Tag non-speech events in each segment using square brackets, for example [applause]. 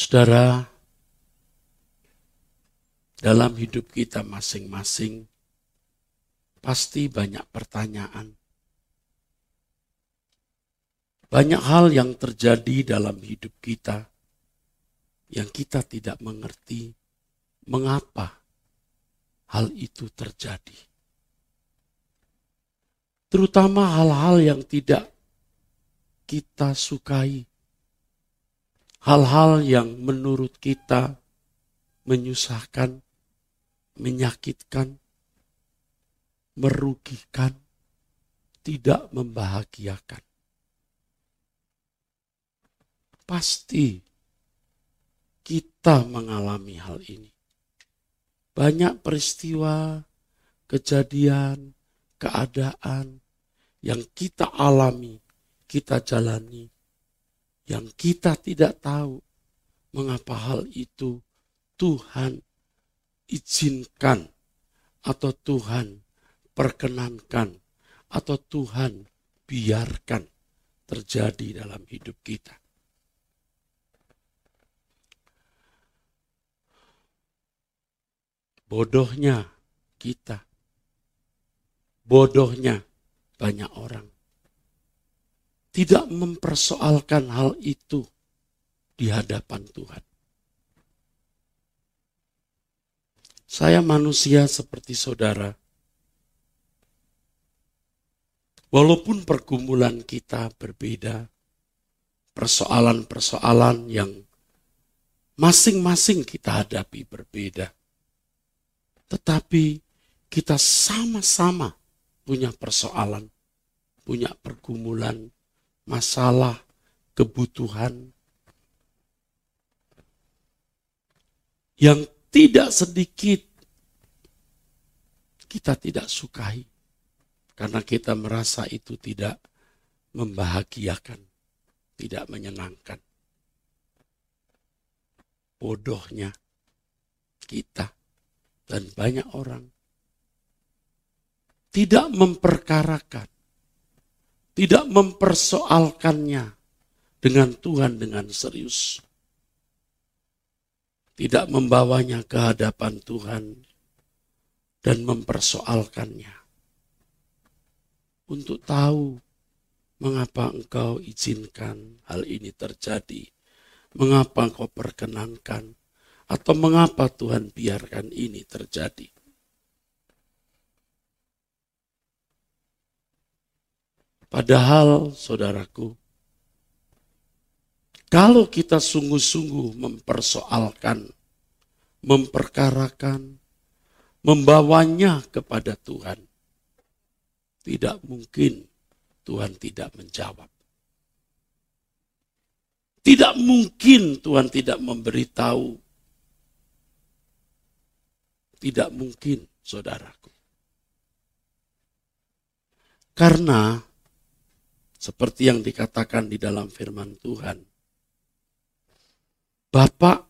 Saudara, dalam hidup kita masing-masing, pasti banyak pertanyaan. Banyak hal yang terjadi dalam hidup kita yang kita tidak mengerti mengapa hal itu terjadi. Terutama hal-hal yang tidak kita sukai. Hal-hal yang menurut kita menyusahkan, menyakitkan, merugikan, tidak membahagiakan. Pasti kita mengalami hal ini. Banyak peristiwa, kejadian, keadaan yang kita alami, kita jalani, yang kita tidak tahu mengapa hal itu Tuhan izinkan atau Tuhan perkenankan atau Tuhan biarkan terjadi dalam hidup kita. Bodohnya kita. Bodohnya banyak orang. Tidak mempersoalkan hal itu di hadapan Tuhan. Saya manusia seperti saudara. Walaupun pergumulan kita berbeda, persoalan-persoalan yang masing-masing kita hadapi berbeda. Tetapi kita sama-sama punya persoalan, punya pergumulan, masalah, kebutuhan yang tidak sedikit kita tidak sukai karena kita merasa itu tidak membahagiakan, tidak menyenangkan. Bodohnya kita dan banyak orang tidak memperkarakan, tidak mempersoalkannya dengan Tuhan dengan serius. Tidak membawanya ke hadapan Tuhan dan mempersoalkannya. Untuk tahu mengapa engkau izinkan hal ini terjadi, mengapa engkau perkenankan, atau mengapa Tuhan biarkan ini terjadi? Padahal, saudaraku, kalau kita sungguh-sungguh mempersoalkan, memperkarakan, membawanya kepada Tuhan, tidak mungkin Tuhan tidak menjawab. Tidak mungkin Tuhan tidak memberitahu tidak mungkin, saudaraku. Karena seperti yang dikatakan di dalam firman Tuhan, Bapak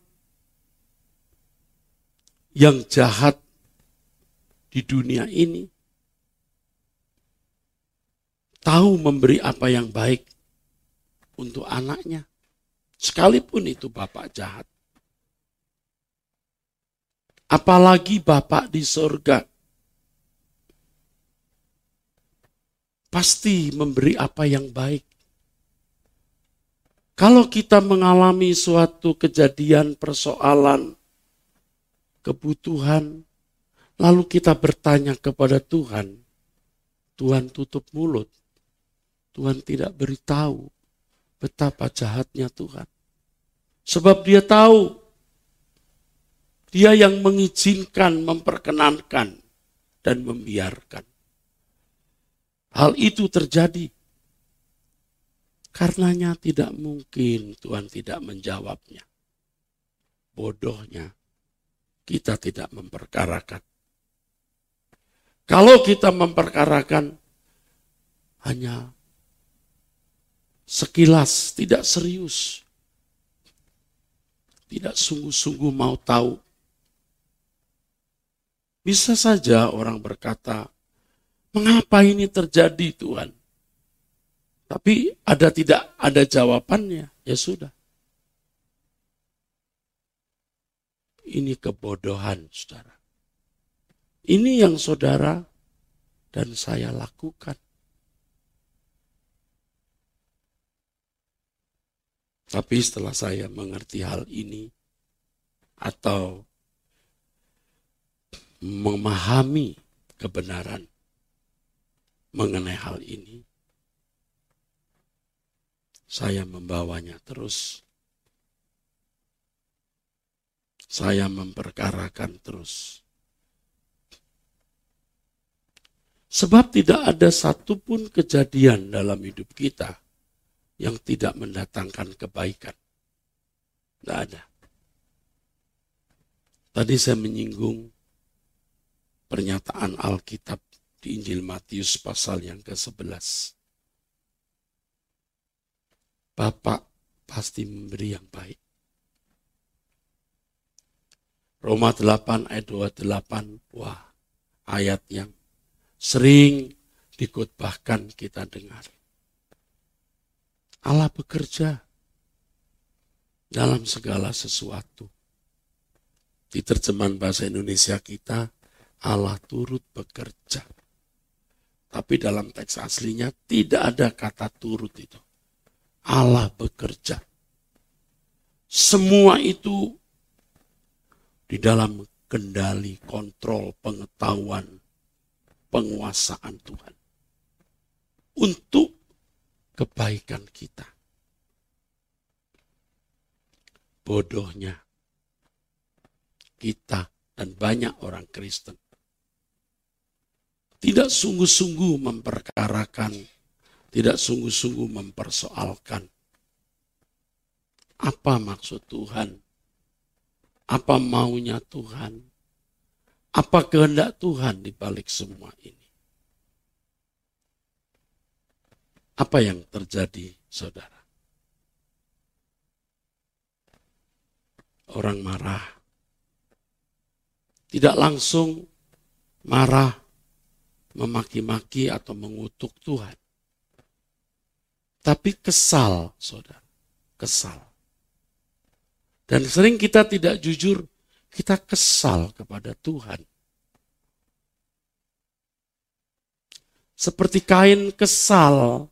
yang jahat di dunia ini tahu memberi apa yang baik untuk anaknya, sekalipun itu bapak jahat. Apalagi Bapak di sorga. Pasti memberi apa yang baik. Kalau kita mengalami suatu kejadian, persoalan, kebutuhan, lalu kita bertanya kepada Tuhan, Tuhan tutup mulut, Tuhan tidak beritahu betapa jahatnya Tuhan. Sebab dia tahu dia yang mengizinkan, memperkenankan, dan membiarkan. Hal itu terjadi. Karenanya tidak mungkin Tuhan tidak menjawabnya. Bodohnya kita tidak memperkarakan. Kalau kita memperkarakan hanya sekilas, tidak serius, tidak sungguh-sungguh mau tahu bisa saja orang berkata, mengapa ini terjadi Tuhan? Tapi ada tidak ada jawabannya, ya sudah. Ini kebodohan, saudara. Ini yang saudara dan saya lakukan. Tapi setelah saya mengerti hal ini, atau memahami kebenaran mengenai hal ini, saya membawanya terus. Saya memperkarakan terus. Sebab tidak ada satupun kejadian dalam hidup kita yang tidak mendatangkan kebaikan. Tidak ada. Tadi saya menyinggung pernyataan Alkitab di Injil Matius pasal yang ke-11. Bapak pasti memberi yang baik. Roma 8 ayat 28, wah ayat yang sering dikutbahkan kita dengar. Allah bekerja dalam segala sesuatu. Di terjemahan bahasa Indonesia kita, Allah turut bekerja. Tapi dalam teks aslinya tidak ada kata turut itu. Allah bekerja. Semua itu di dalam kendali, kontrol, pengetahuan, penguasaan Tuhan. Untuk kebaikan kita. Bodohnya kita dan banyak orang Kristen tidak sungguh-sungguh memperkarakan. Tidak sungguh-sungguh mempersoalkan. Apa maksud Tuhan, apa maunya Tuhan, apa kehendak Tuhan di balik semua ini. Apa yang terjadi, saudara? Orang marah, tidak langsung marah, memaki-maki atau mengutuk Tuhan. Tapi kesal, saudara. Kesal. Dan sering kita tidak jujur, kita kesal kepada Tuhan. Seperti kain kesal.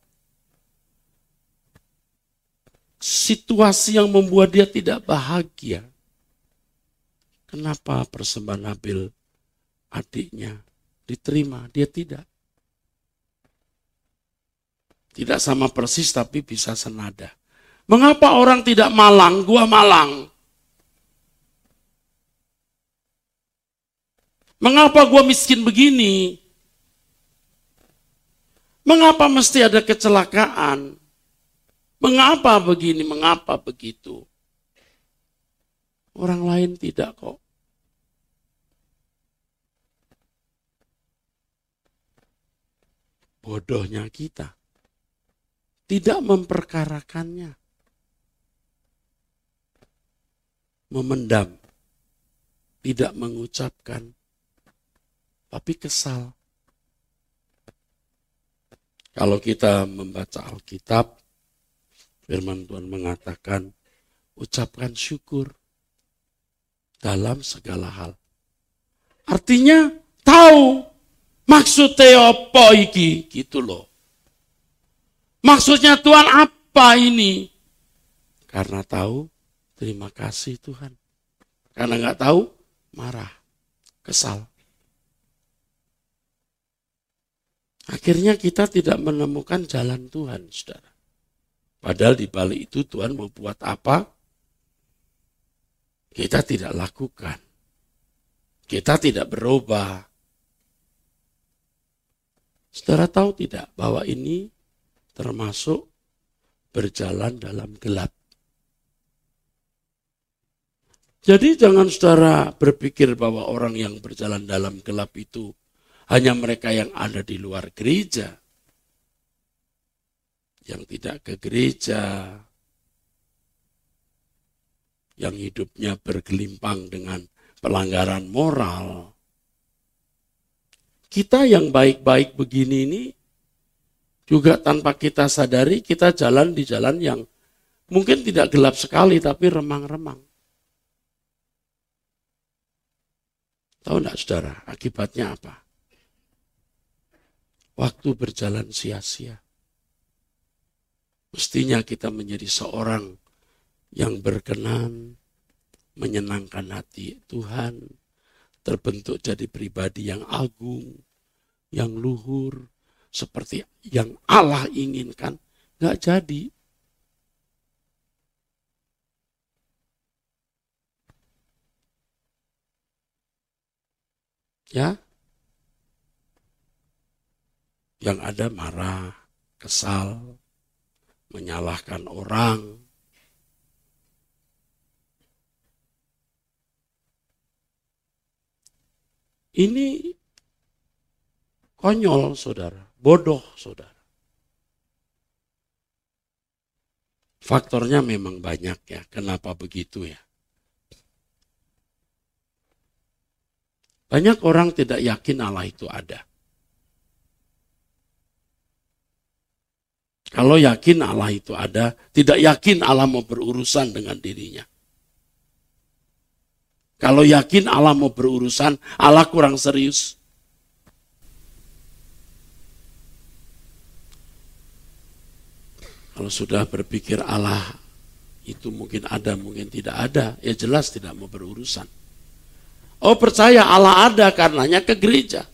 Situasi yang membuat dia tidak bahagia. Kenapa persembahan Nabil adiknya diterima, dia tidak. Tidak sama persis tapi bisa senada. Mengapa orang tidak malang? Gua malang. Mengapa gua miskin begini? Mengapa mesti ada kecelakaan? Mengapa begini? Mengapa begitu? Orang lain tidak kok. Bodohnya kita tidak memperkarakannya. Memendam, tidak mengucapkan, tapi kesal. Kalau kita membaca Alkitab, firman Tuhan mengatakan, ucapkan syukur dalam segala hal. Artinya tahu maksud apa iki gitu loh. Maksudnya Tuhan apa ini? Karena tahu, terima kasih Tuhan. Karena nggak tahu, marah, kesal. Akhirnya kita tidak menemukan jalan Tuhan, saudara. Padahal di balik itu Tuhan mau buat apa? Kita tidak lakukan. Kita tidak berubah. Saudara tahu tidak bahwa ini termasuk berjalan dalam gelap. Jadi jangan saudara berpikir bahwa orang yang berjalan dalam gelap itu hanya mereka yang ada di luar gereja. Yang tidak ke gereja. Yang hidupnya bergelimpang dengan pelanggaran moral. Kita yang baik-baik begini ini juga tanpa kita sadari kita jalan di jalan yang mungkin tidak gelap sekali tapi remang-remang. Tahu enggak saudara, akibatnya apa? Waktu berjalan sia-sia. Mestinya kita menjadi seorang yang berkenan, menyenangkan hati Tuhan, terbentuk jadi pribadi yang agung, yang luhur, seperti yang Allah inginkan, nggak jadi. Ya, yang ada marah, kesal, menyalahkan orang. Ini konyol, saudara, bodoh, saudara. Faktornya memang banyak ya. Kenapa begitu ya? Banyak orang tidak yakin Allah itu ada. Kalau yakin Allah itu ada, tidak yakin Allah mau berurusan dengan dirinya. Kalau yakin Allah mau berurusan, Allah kurang serius. Kalau sudah berpikir Allah itu mungkin ada, mungkin tidak ada, ya jelas tidak mau berurusan. Oh percaya Allah ada karenanya ke gereja.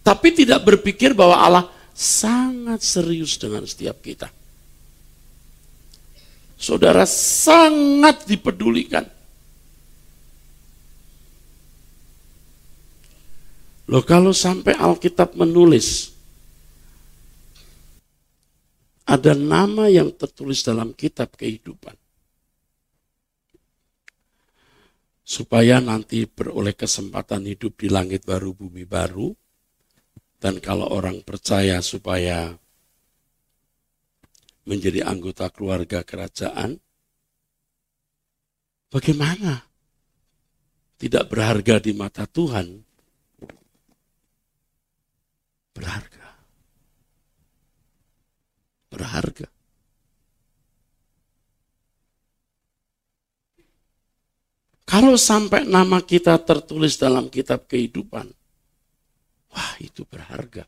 Tapi tidak berpikir bahwa Allah sangat serius dengan setiap kita. Saudara sangat dipedulikan. Loh kalau sampai Alkitab menulis ada nama yang tertulis dalam kitab kehidupan. Supaya nanti beroleh kesempatan hidup di langit baru, bumi baru, dan kalau orang percaya supaya menjadi anggota keluarga kerajaan, bagaimana? Tidak berharga di mata Tuhan. Berharga. Berharga. Kalau sampai nama kita tertulis dalam kitab kehidupan, Wah itu berharga.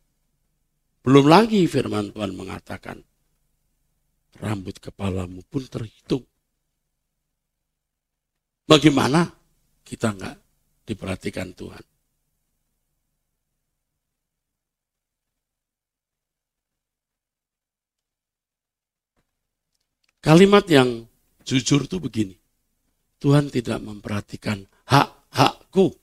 Belum lagi firman Tuhan mengatakan, rambut kepalamu pun terhitung. Bagaimana kita nggak diperhatikan Tuhan? Kalimat yang jujur itu begini. Tuhan tidak memperhatikan hak-hakku.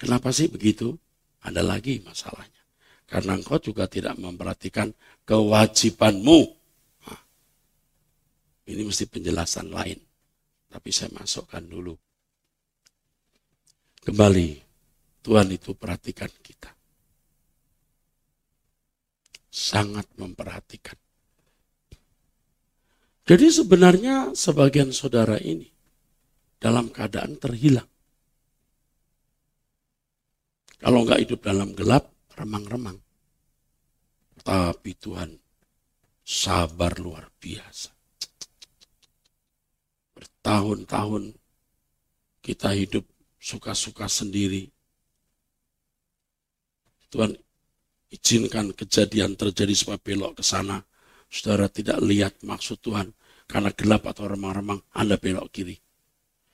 Kenapa sih begitu? Ada lagi masalahnya. Karena engkau juga tidak memperhatikan kewajibanmu. Nah, ini mesti penjelasan lain. Tapi saya masukkan dulu. Kembali, Tuhan itu perhatikan kita. Sangat memperhatikan. Jadi sebenarnya sebagian saudara ini dalam keadaan terhilang. Kalau nggak hidup dalam gelap, remang-remang. Tapi Tuhan sabar luar biasa. Bertahun-tahun kita hidup suka-suka sendiri. Tuhan izinkan kejadian terjadi supaya belok ke sana. Saudara tidak lihat maksud Tuhan. Karena gelap atau remang-remang, Anda belok kiri.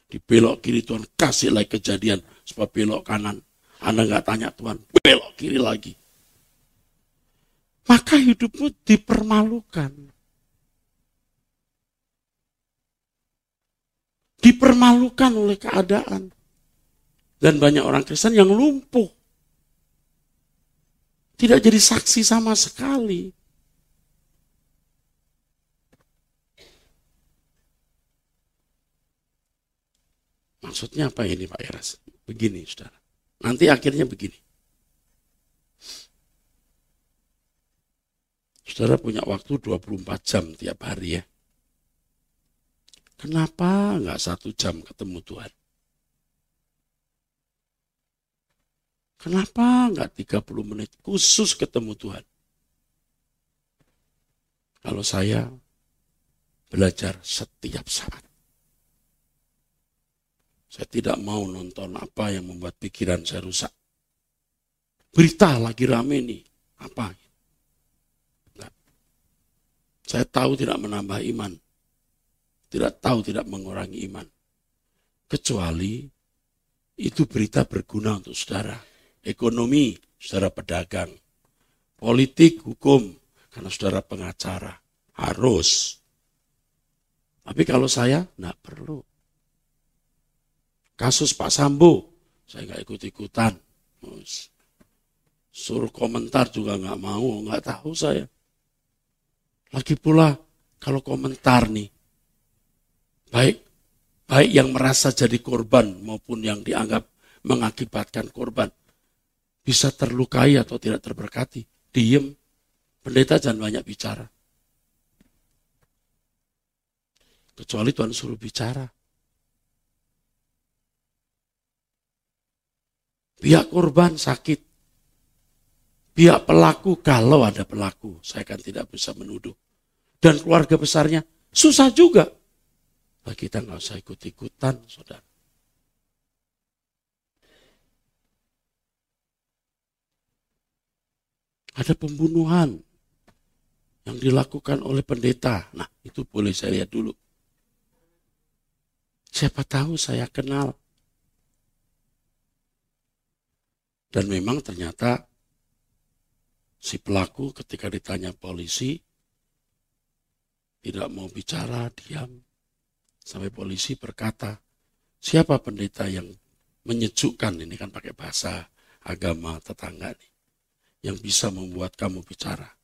Di belok kiri Tuhan kasih lagi kejadian supaya belok kanan. Anda nggak tanya Tuhan, belok kiri lagi. Maka hidupmu dipermalukan. Dipermalukan oleh keadaan. Dan banyak orang Kristen yang lumpuh. Tidak jadi saksi sama sekali. Maksudnya apa ini Pak Eras? Begini, saudara. Nanti akhirnya begini. Saudara punya waktu 24 jam tiap hari ya. Kenapa nggak satu jam ketemu Tuhan? Kenapa nggak 30 menit khusus ketemu Tuhan? Kalau saya belajar setiap saat. Saya tidak mau nonton apa yang membuat pikiran saya rusak. Berita lagi rame nih. Apa? Enggak. Saya tahu tidak menambah iman. Tidak tahu tidak mengurangi iman. Kecuali itu berita berguna untuk saudara. Ekonomi, saudara pedagang. Politik, hukum, karena saudara pengacara. Harus. Tapi kalau saya, enggak perlu. Kasus Pak Sambo, saya nggak ikut-ikutan. Suruh komentar juga nggak mau, nggak tahu saya. Lagi pula kalau komentar nih, baik baik yang merasa jadi korban maupun yang dianggap mengakibatkan korban, bisa terlukai atau tidak terberkati. Diem, pendeta jangan banyak bicara. Kecuali Tuhan suruh bicara. Pihak korban sakit. Pihak pelaku, kalau ada pelaku, saya kan tidak bisa menuduh. Dan keluarga besarnya, susah juga. Nah, kita nggak usah ikut-ikutan, saudara. Ada pembunuhan yang dilakukan oleh pendeta. Nah, itu boleh saya lihat dulu. Siapa tahu saya kenal. Dan memang ternyata si pelaku ketika ditanya polisi tidak mau bicara, diam. Sampai polisi berkata, siapa pendeta yang menyejukkan, ini kan pakai bahasa agama tetangga nih, yang bisa membuat kamu bicara.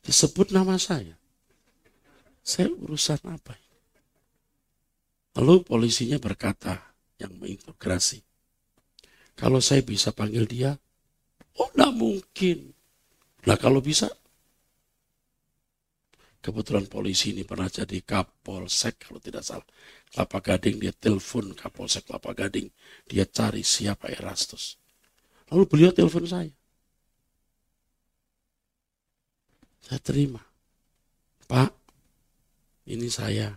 Disebut nama saya. Saya urusan apa? Lalu polisinya berkata yang mengintegrasi. Kalau saya bisa panggil dia, oh enggak mungkin. Nah kalau bisa, kebetulan polisi ini pernah jadi kapolsek kalau tidak salah. Kelapa Gading dia telepon kapolsek Kelapa Gading. Dia cari siapa Erastus. Lalu beliau telepon saya. Saya terima. Pak, ini saya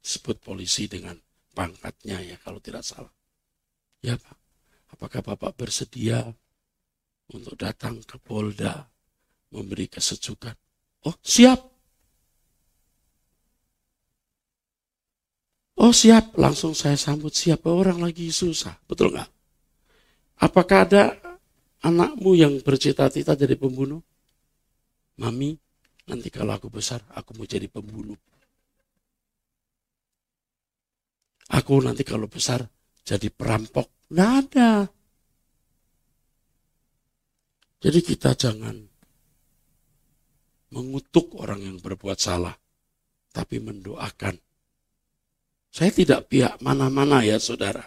sebut polisi dengan pangkatnya ya kalau tidak salah. Ya Pak, apakah Bapak bersedia untuk datang ke Polda memberi kesejukan? Oh siap. Oh siap, langsung saya sambut siapa orang lagi susah, betul nggak? Apakah ada anakmu yang bercita-cita jadi pembunuh? Mami, nanti kalau aku besar, aku mau jadi pembunuh. Aku nanti kalau besar jadi perampok. Nggak ada. Jadi kita jangan mengutuk orang yang berbuat salah. Tapi mendoakan. Saya tidak pihak mana-mana ya saudara.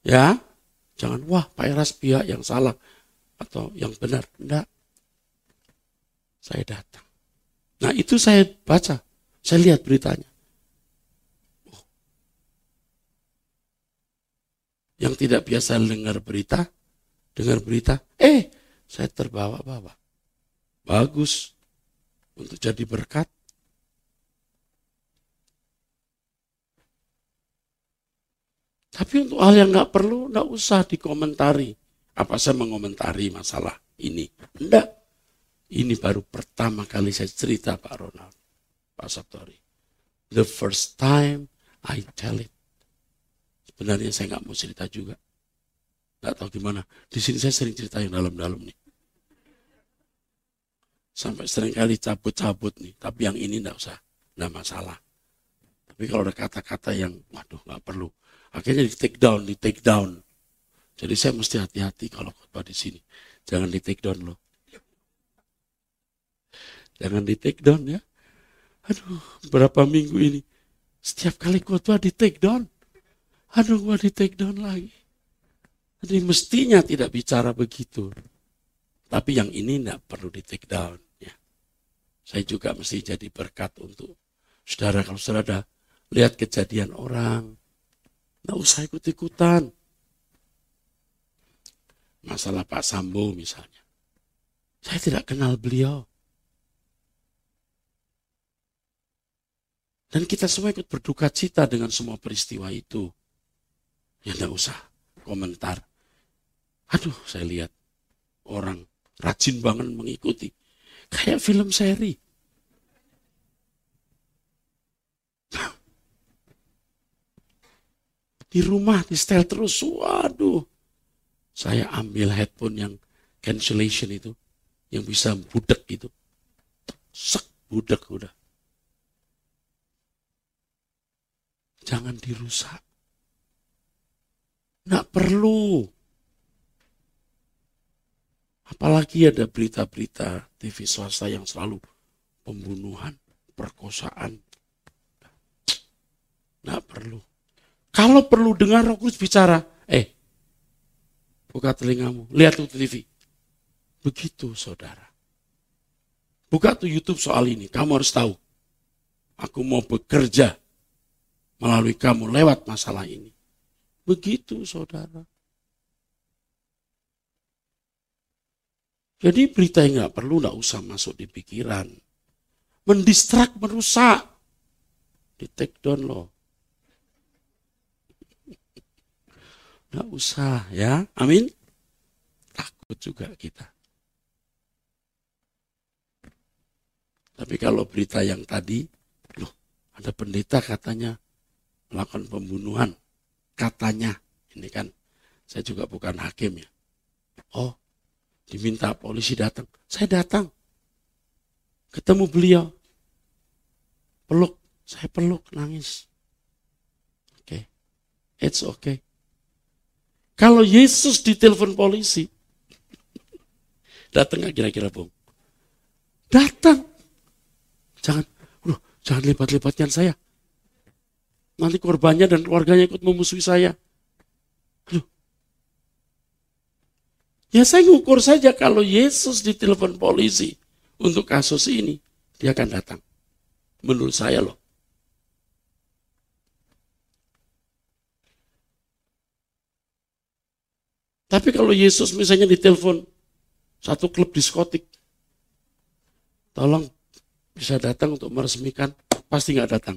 Ya, jangan wah Pak Eras pihak yang salah atau yang benar. Enggak. Saya datang. Nah itu saya baca. Saya lihat beritanya. yang tidak biasa dengar berita, dengar berita, eh saya terbawa-bawa. Bagus untuk jadi berkat. Tapi untuk hal yang nggak perlu, nggak usah dikomentari. Apa saya mengomentari masalah ini? Enggak. Ini baru pertama kali saya cerita Pak Ronald, Pak Sabtori. The first time I tell it. Sebenarnya saya nggak mau cerita juga. Nggak tahu gimana. Di sini saya sering cerita yang dalam-dalam nih. Sampai sering kali cabut-cabut nih. Tapi yang ini nggak usah. Nggak masalah. Tapi kalau ada kata-kata yang, waduh nggak perlu. Akhirnya di take down, di take down. Jadi saya mesti hati-hati kalau khotbah di sini. Jangan di take down loh. Jangan di take down ya. Aduh, berapa minggu ini. Setiap kali khotbah di take down. Aduh, gua di take down lagi. Jadi mestinya tidak bicara begitu. Tapi yang ini tidak perlu di take down. Ya. Saya juga mesti jadi berkat untuk saudara. Kalau saudara lihat kejadian orang, tidak usah ikut-ikutan. Masalah Pak Sambo misalnya. Saya tidak kenal beliau. Dan kita semua ikut berduka cita dengan semua peristiwa itu. Ya enggak usah komentar. Aduh, saya lihat orang rajin banget mengikuti. Kayak film seri. [laughs] Di rumah di setel terus, waduh. Saya ambil headphone yang cancellation itu, yang bisa budek itu. Sek, budek udah. Jangan dirusak. Nggak perlu. Apalagi ada berita-berita TV swasta yang selalu pembunuhan, perkosaan. Nggak perlu. Kalau perlu dengar roh kudus bicara, eh, buka telingamu, lihat tuh TV. Begitu saudara. Buka tuh YouTube soal ini, kamu harus tahu. Aku mau bekerja melalui kamu lewat masalah ini. Begitu saudara. Jadi berita yang nggak perlu nggak usah masuk di pikiran. Mendistrak, merusak. Di take down loh. Nggak usah ya, amin. Takut juga kita. Tapi kalau berita yang tadi, loh ada pendeta katanya melakukan pembunuhan. Katanya, ini kan saya juga bukan hakim ya. Oh, diminta polisi datang. Saya datang. Ketemu beliau. Peluk. Saya peluk, nangis. Oke. Okay. It's okay. Kalau Yesus ditelepon polisi, datang nggak kira-kira, Bung? Datang. Jangan, loh, jangan lebat-lebatkan saya. Nanti korbannya dan keluarganya ikut memusuhi saya. Ya saya ngukur saja kalau Yesus ditelepon polisi untuk kasus ini, dia akan datang. Menurut saya loh. Tapi kalau Yesus misalnya ditelepon satu klub diskotik, tolong bisa datang untuk meresmikan, pasti nggak datang.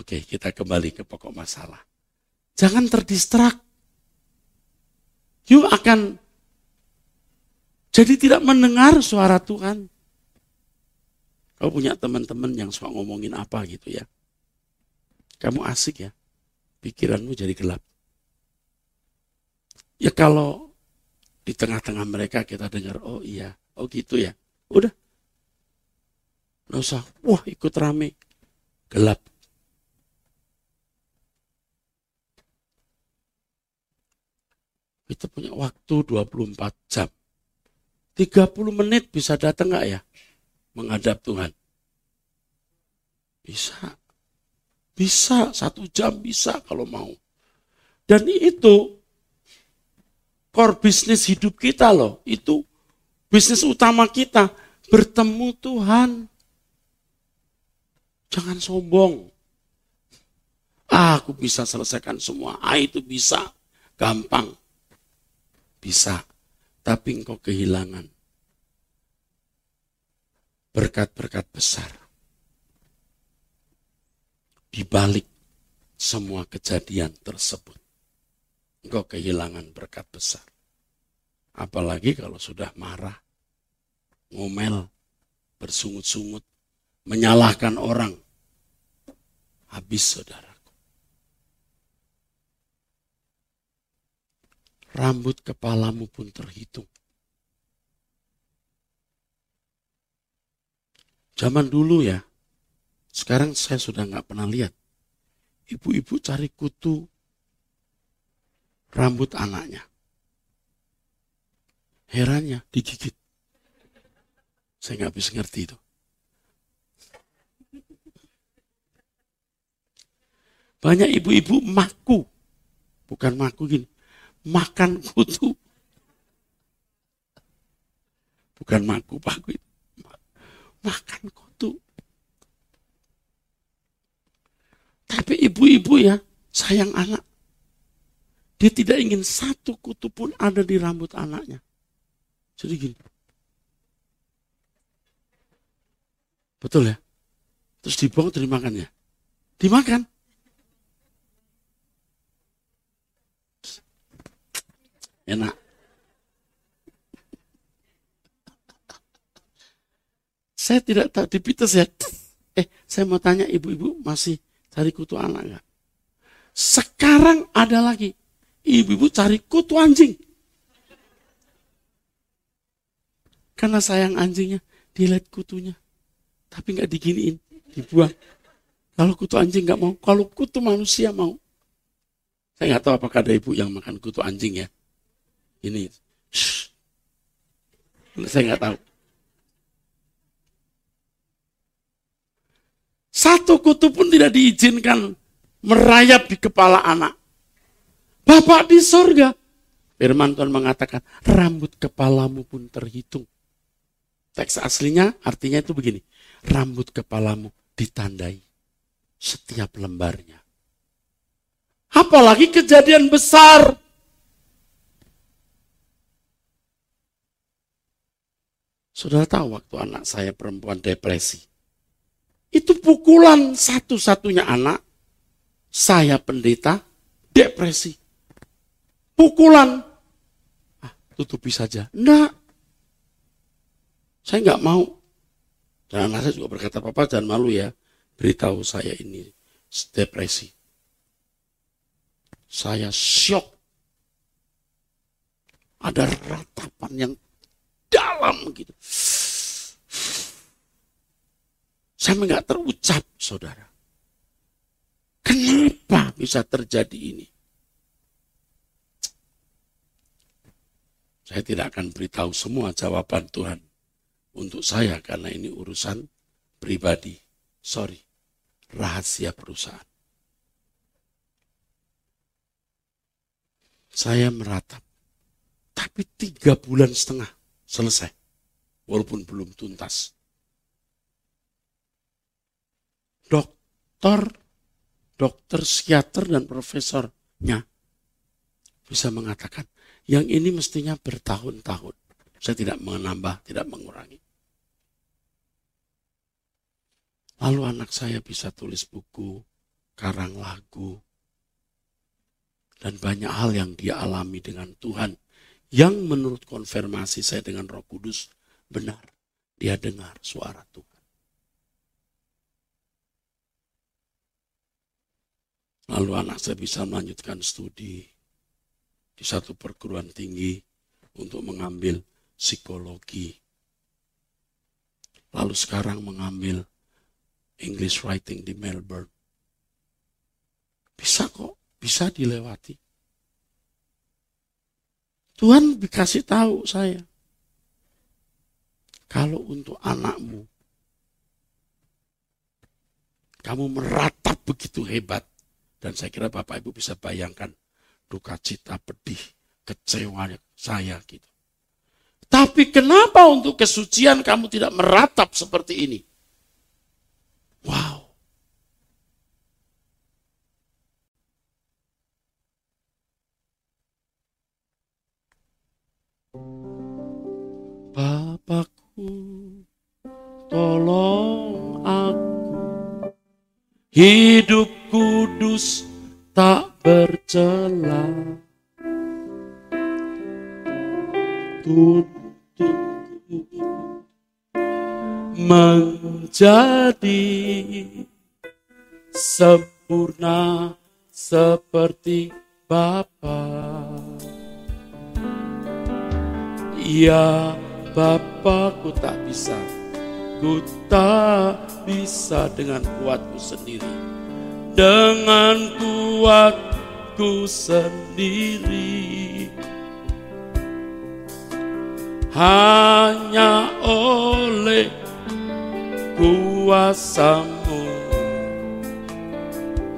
Oke, kita kembali ke pokok masalah. Jangan terdistrak. Yuk akan jadi tidak mendengar suara Tuhan. Kau punya teman-teman yang suka ngomongin apa gitu ya. Kamu asik ya. Pikiranmu jadi gelap. Ya kalau di tengah-tengah mereka kita dengar, oh iya, oh gitu ya. Udah. Nggak usah, wah ikut rame. Gelap. Kita punya waktu 24 jam. 30 menit bisa datang nggak ya? Menghadap Tuhan. Bisa. Bisa, satu jam bisa kalau mau. Dan itu core bisnis hidup kita loh. Itu bisnis utama kita. Bertemu Tuhan. Jangan sombong. Ah, aku bisa selesaikan semua. Ah, itu bisa. Gampang. Bisa, tapi engkau kehilangan berkat-berkat besar. Di balik semua kejadian tersebut, engkau kehilangan berkat besar. Apalagi kalau sudah marah, ngomel, bersungut-sungut, menyalahkan orang. Habis saudara. Rambut kepalamu pun terhitung. Zaman dulu ya, sekarang saya sudah nggak pernah lihat. Ibu-ibu cari kutu rambut anaknya. Herannya digigit. Saya nggak bisa ngerti itu. Banyak ibu-ibu maku. Bukan maku gini makan kutu. Bukan maku paku. Makan kutu. Tapi ibu-ibu ya, sayang anak. Dia tidak ingin satu kutu pun ada di rambut anaknya. Jadi gini. Betul ya? Terus terus dimakan ya? Dimakan. Enak. Saya tidak tahu di Pites ya. Eh, saya mau tanya ibu-ibu masih cari kutu anak nggak? Sekarang ada lagi. Ibu-ibu cari kutu anjing. Karena sayang anjingnya, dilihat kutunya. Tapi nggak diginiin, dibuang. Kalau kutu anjing nggak mau, kalau kutu manusia mau. Saya nggak tahu apakah ada ibu yang makan kutu anjing ya. Ini, shh. saya nggak tahu. Satu kutu pun tidak diizinkan merayap di kepala anak. Bapak di sorga. Firman Tuhan mengatakan, rambut kepalamu pun terhitung. Teks aslinya artinya itu begini. Rambut kepalamu ditandai setiap lembarnya. Apalagi kejadian besar. Sudah tahu waktu anak saya perempuan depresi. Itu pukulan satu-satunya anak. Saya pendeta, depresi. Pukulan. Ah, tutupi saja. Enggak. Saya enggak mau. Dan anak saya juga berkata, Papa jangan malu ya. Beritahu saya ini depresi. Saya syok. Ada ratapan yang dalam gitu. Saya nggak terucap, saudara. Kenapa bisa terjadi ini? Saya tidak akan beritahu semua jawaban Tuhan untuk saya karena ini urusan pribadi. Sorry, rahasia perusahaan. Saya meratap. Tapi tiga bulan setengah selesai. Walaupun belum tuntas. dokter, dokter psikiater dan profesornya bisa mengatakan yang ini mestinya bertahun-tahun. Saya tidak menambah, tidak mengurangi. Lalu anak saya bisa tulis buku, karang lagu, dan banyak hal yang dia alami dengan Tuhan yang menurut konfirmasi saya dengan Roh Kudus benar. Dia dengar suara Tuhan. Lalu anak saya bisa melanjutkan studi di satu perguruan tinggi untuk mengambil psikologi. Lalu sekarang mengambil English writing di Melbourne. Bisa kok, bisa dilewati. Tuhan dikasih tahu saya. Kalau untuk anakmu, kamu meratap begitu hebat, dan saya kira Bapak Ibu bisa bayangkan duka cita, pedih, kecewa saya gitu. Tapi kenapa untuk kesucian kamu tidak meratap seperti ini? Wow. Bapakku, tolong aku hidup kudus tak bercela tuntutku menjadi sempurna seperti Bapa. Ya Bapakku tak bisa, ku tak bisa dengan kuatku sendiri. Dengan kuatku sendiri. Hanya oleh kuasamu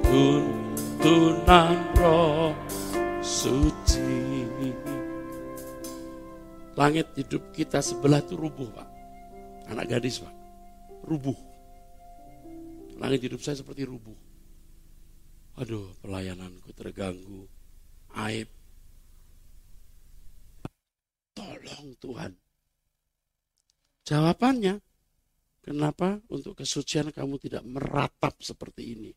tuntunan roh suci langit hidup kita sebelah itu rubuh pak anak gadis pak rubuh langit hidup saya seperti rubuh Aduh, pelayananku terganggu. Aib. Tolong Tuhan. Jawabannya, Kenapa untuk kesucian kamu tidak meratap seperti ini?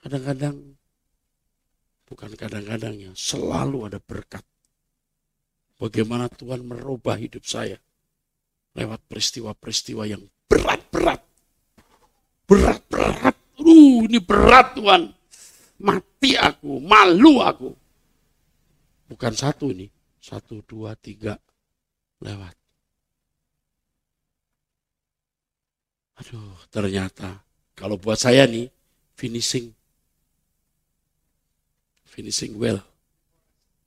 Kadang-kadang, bukan kadang-kadang ya, selalu ada berkat. Bagaimana Tuhan merubah hidup saya lewat peristiwa-peristiwa yang berat-berat. Berat-berat. Uh, ini berat Tuhan. Mati aku, malu aku. Bukan satu ini. Satu, dua, tiga. Lewat. Aduh, ternyata kalau buat saya nih, finishing. Finishing well.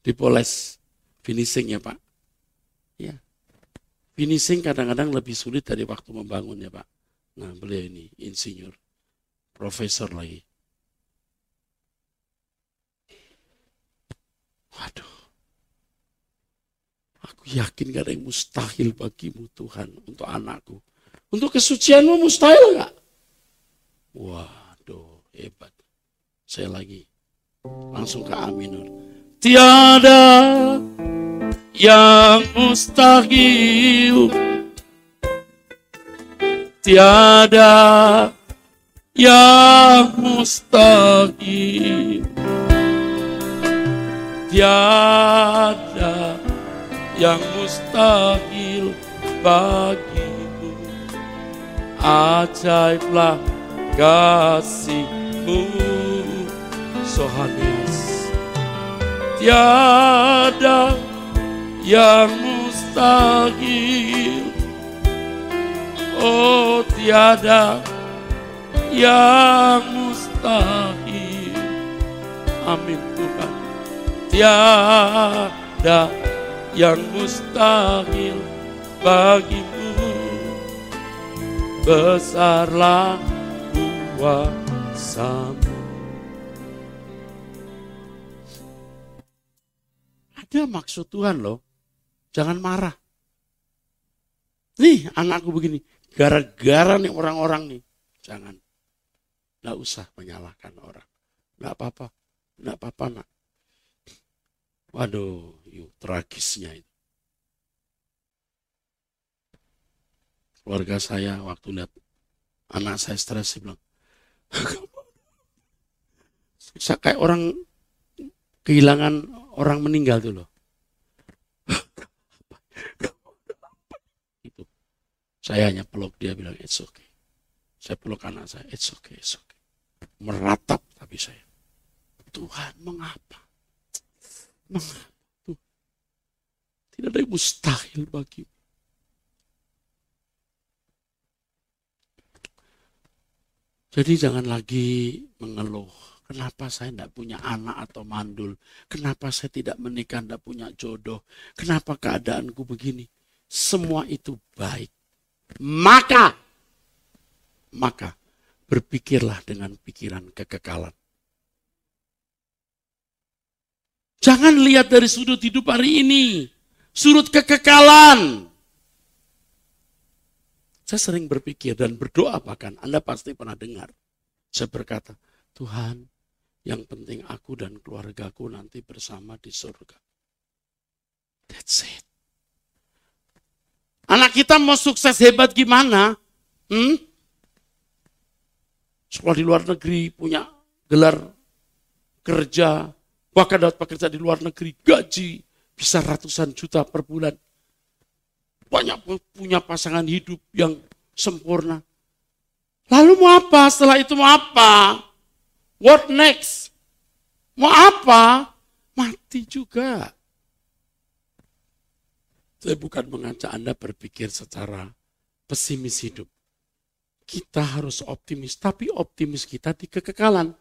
Dipoles. Finishing ya Pak. Ya. Finishing kadang-kadang lebih sulit dari waktu membangun ya Pak. Nah beliau ini insinyur. Profesor lagi. Waduh. Aku yakin gak ada yang mustahil bagimu Tuhan untuk anakku. Untuk kesucianmu mustahil gak? Waduh, hebat. Saya lagi langsung ke aminur. Tiada yang mustahil. Tiada yang mustahil tiada yang mustahil bagimu ajaiblah kasihmu Sohanias tiada yang mustahil. Oh tiada yang mustahil. Amin Tuhan. Tiada yang mustahil bagimu. Besarlah kuasamu ada maksud Tuhan loh. Jangan marah. Nih anakku begini. Gara-gara nih orang-orang nih. Jangan. Nggak usah menyalahkan orang. Nggak apa-apa. Nggak apa-apa nak. Waduh, yuk, tragisnya itu. Keluarga saya waktu lihat anak saya stres, saya bilang, bisa kayak orang kehilangan orang meninggal tuh loh. itu. Saya hanya peluk dia bilang, it's okay. Saya peluk anak saya, it's okay, it's okay. Meratap tapi saya. Tuhan, mengapa? Tidak ada yang mustahil bagi Jadi jangan lagi mengeluh. Kenapa saya tidak punya anak atau mandul? Kenapa saya tidak menikah, tidak punya jodoh? Kenapa keadaanku begini? Semua itu baik. Maka, maka berpikirlah dengan pikiran kekekalan. Jangan lihat dari sudut hidup hari ini. Sudut kekekalan. Saya sering berpikir dan berdoa bahkan, Anda pasti pernah dengar. Saya berkata, Tuhan, yang penting aku dan keluargaku nanti bersama di surga. That's it. Anak kita mau sukses hebat gimana? Hmm? Sekolah di luar negeri, punya gelar kerja, Bahkan dapat pekerja di luar negeri, gaji bisa ratusan juta per bulan. Banyak punya pasangan hidup yang sempurna. Lalu mau apa? Setelah itu mau apa? What next? Mau apa? Mati juga. Saya bukan mengajak Anda berpikir secara pesimis hidup. Kita harus optimis, tapi optimis kita di kekekalan.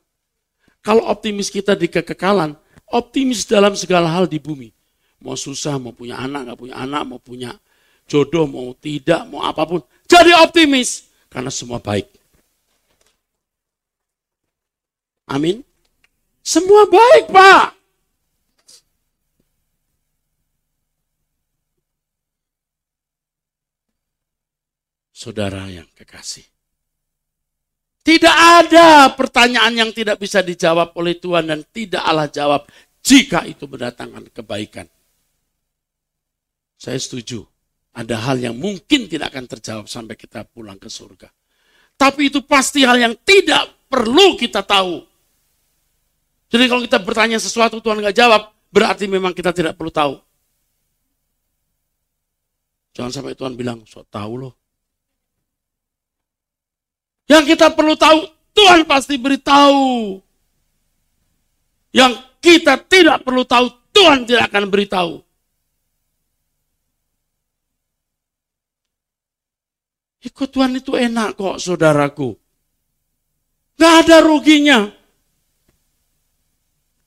Kalau optimis kita di kekekalan, optimis dalam segala hal di bumi. Mau susah, mau punya anak, nggak punya anak, mau punya jodoh, mau tidak, mau apa pun. Jadi optimis, karena semua baik. Amin. Semua baik, Pak. Saudara yang kekasih. Tidak ada pertanyaan yang tidak bisa dijawab oleh Tuhan dan tidak Allah jawab jika itu mendatangkan kebaikan. Saya setuju. ada hal yang mungkin tidak akan terjawab sampai kita pulang ke surga. Tapi itu pasti hal yang tidak perlu kita tahu. Jadi kalau kita bertanya sesuatu Tuhan nggak jawab, berarti memang kita tidak perlu tahu. Jangan sampai Tuhan bilang, so tahu loh. Yang kita perlu tahu, Tuhan pasti beritahu. Yang kita tidak perlu tahu, Tuhan tidak akan beritahu. Ikut Tuhan itu enak kok saudaraku. Gak ada ruginya.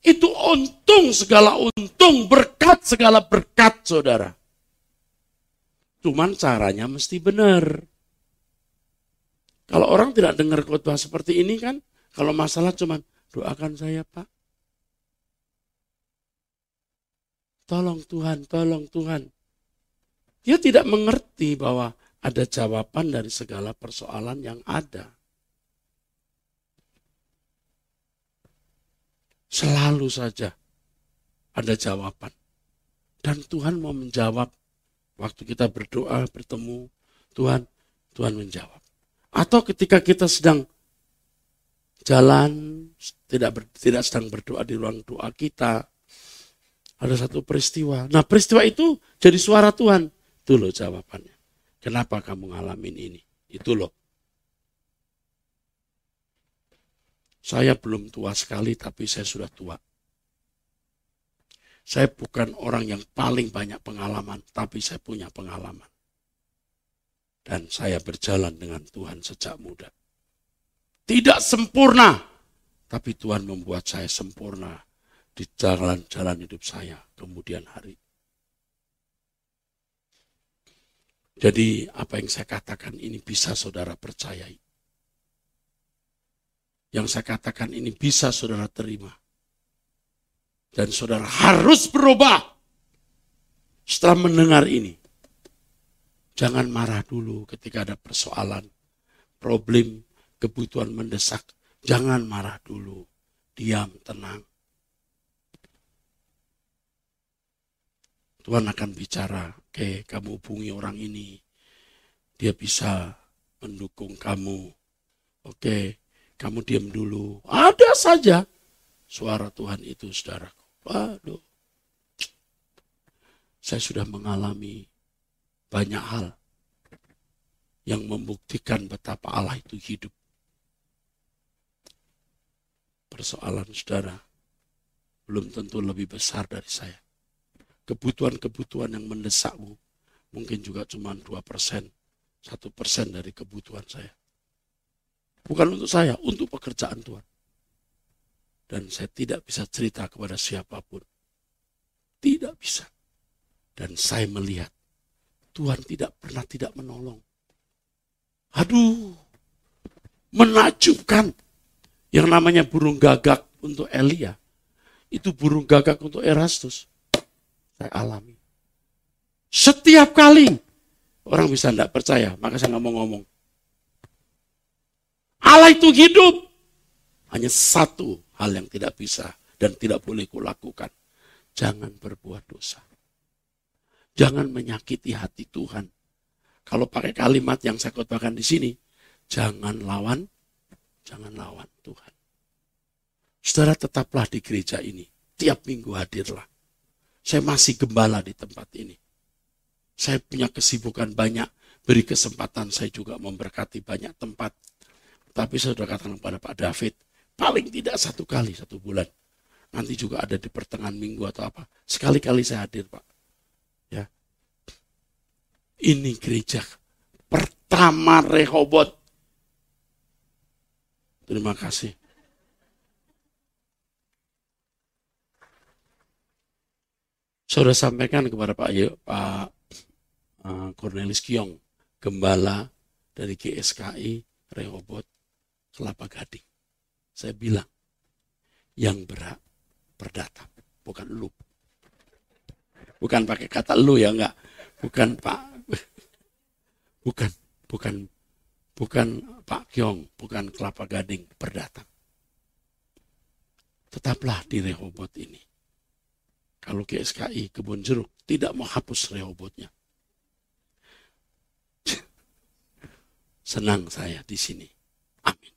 Itu untung segala untung, berkat segala berkat saudara. Cuman caranya mesti benar. Kalau orang tidak dengar khotbah seperti ini kan, kalau masalah cuman doakan saya pak. Tolong Tuhan, tolong Tuhan. Dia tidak mengerti bahwa ada jawaban dari segala persoalan yang ada. Selalu saja ada jawaban. Dan Tuhan mau menjawab waktu kita berdoa, bertemu, Tuhan, Tuhan menjawab. Atau ketika kita sedang jalan, tidak ber, tidak sedang berdoa di ruang doa kita, ada satu peristiwa. Nah peristiwa itu jadi suara Tuhan. Itu loh jawabannya. Kenapa kamu ngalamin ini? Itu loh. Saya belum tua sekali, tapi saya sudah tua. Saya bukan orang yang paling banyak pengalaman, tapi saya punya pengalaman. Dan saya berjalan dengan Tuhan sejak muda. Tidak sempurna, tapi Tuhan membuat saya sempurna di jalan-jalan hidup saya kemudian hari. Jadi apa yang saya katakan ini bisa saudara percayai. Yang saya katakan ini bisa saudara terima. Dan saudara harus berubah setelah mendengar ini. Jangan marah dulu ketika ada persoalan, problem, kebutuhan mendesak. Jangan marah dulu. Diam, tenang. Tuhan akan bicara, oke kamu hubungi orang ini, dia bisa mendukung kamu. Oke, kamu diam dulu. Ada saja suara Tuhan itu, saudaraku. Waduh. Saya sudah mengalami banyak hal yang membuktikan betapa Allah itu hidup. Persoalan saudara belum tentu lebih besar dari saya kebutuhan-kebutuhan yang mendesakmu mungkin juga cuma 2 persen, 1 persen dari kebutuhan saya. Bukan untuk saya, untuk pekerjaan Tuhan. Dan saya tidak bisa cerita kepada siapa pun. Tidak bisa. Dan saya melihat Tuhan tidak pernah tidak menolong. Aduh, menakjubkan. Yang namanya burung gagak untuk Elia, itu burung gagak untuk Erastus saya alami. Setiap kali orang bisa tidak percaya, maka saya nggak mau ngomong. Allah itu hidup. Hanya satu hal yang tidak bisa dan tidak boleh kulakukan. Jangan berbuat dosa. Jangan menyakiti hati Tuhan. Kalau pakai kalimat yang saya khotbahkan di sini, jangan lawan, jangan lawan Tuhan. Saudara tetaplah di gereja ini. Tiap minggu hadirlah. Saya masih gembala di tempat ini. Saya punya kesibukan banyak. Beri kesempatan saya juga memberkati banyak tempat. Tapi saya sudah katakan kepada Pak David, paling tidak satu kali satu bulan. Nanti juga ada di pertengahan minggu atau apa. Sekali-kali saya hadir Pak. Ya. Ini gereja pertama Rehobot. Terima kasih. Saya sudah sampaikan kepada Pak Yo, Pak uh, Cornelis Kiong, gembala dari GSKI Rehobot Kelapa Gading. Saya bilang, yang berat perdata, bukan lu. Bukan pakai kata lu ya enggak. Bukan Pak [laughs] bukan bukan bukan Pak Kyong, bukan Kelapa Gading perdata. Tetaplah di Rehobot ini. Kalau KSKI Kebun Jeruk tidak mau hapus Rehobotnya. [laughs] Senang saya di sini. Amin.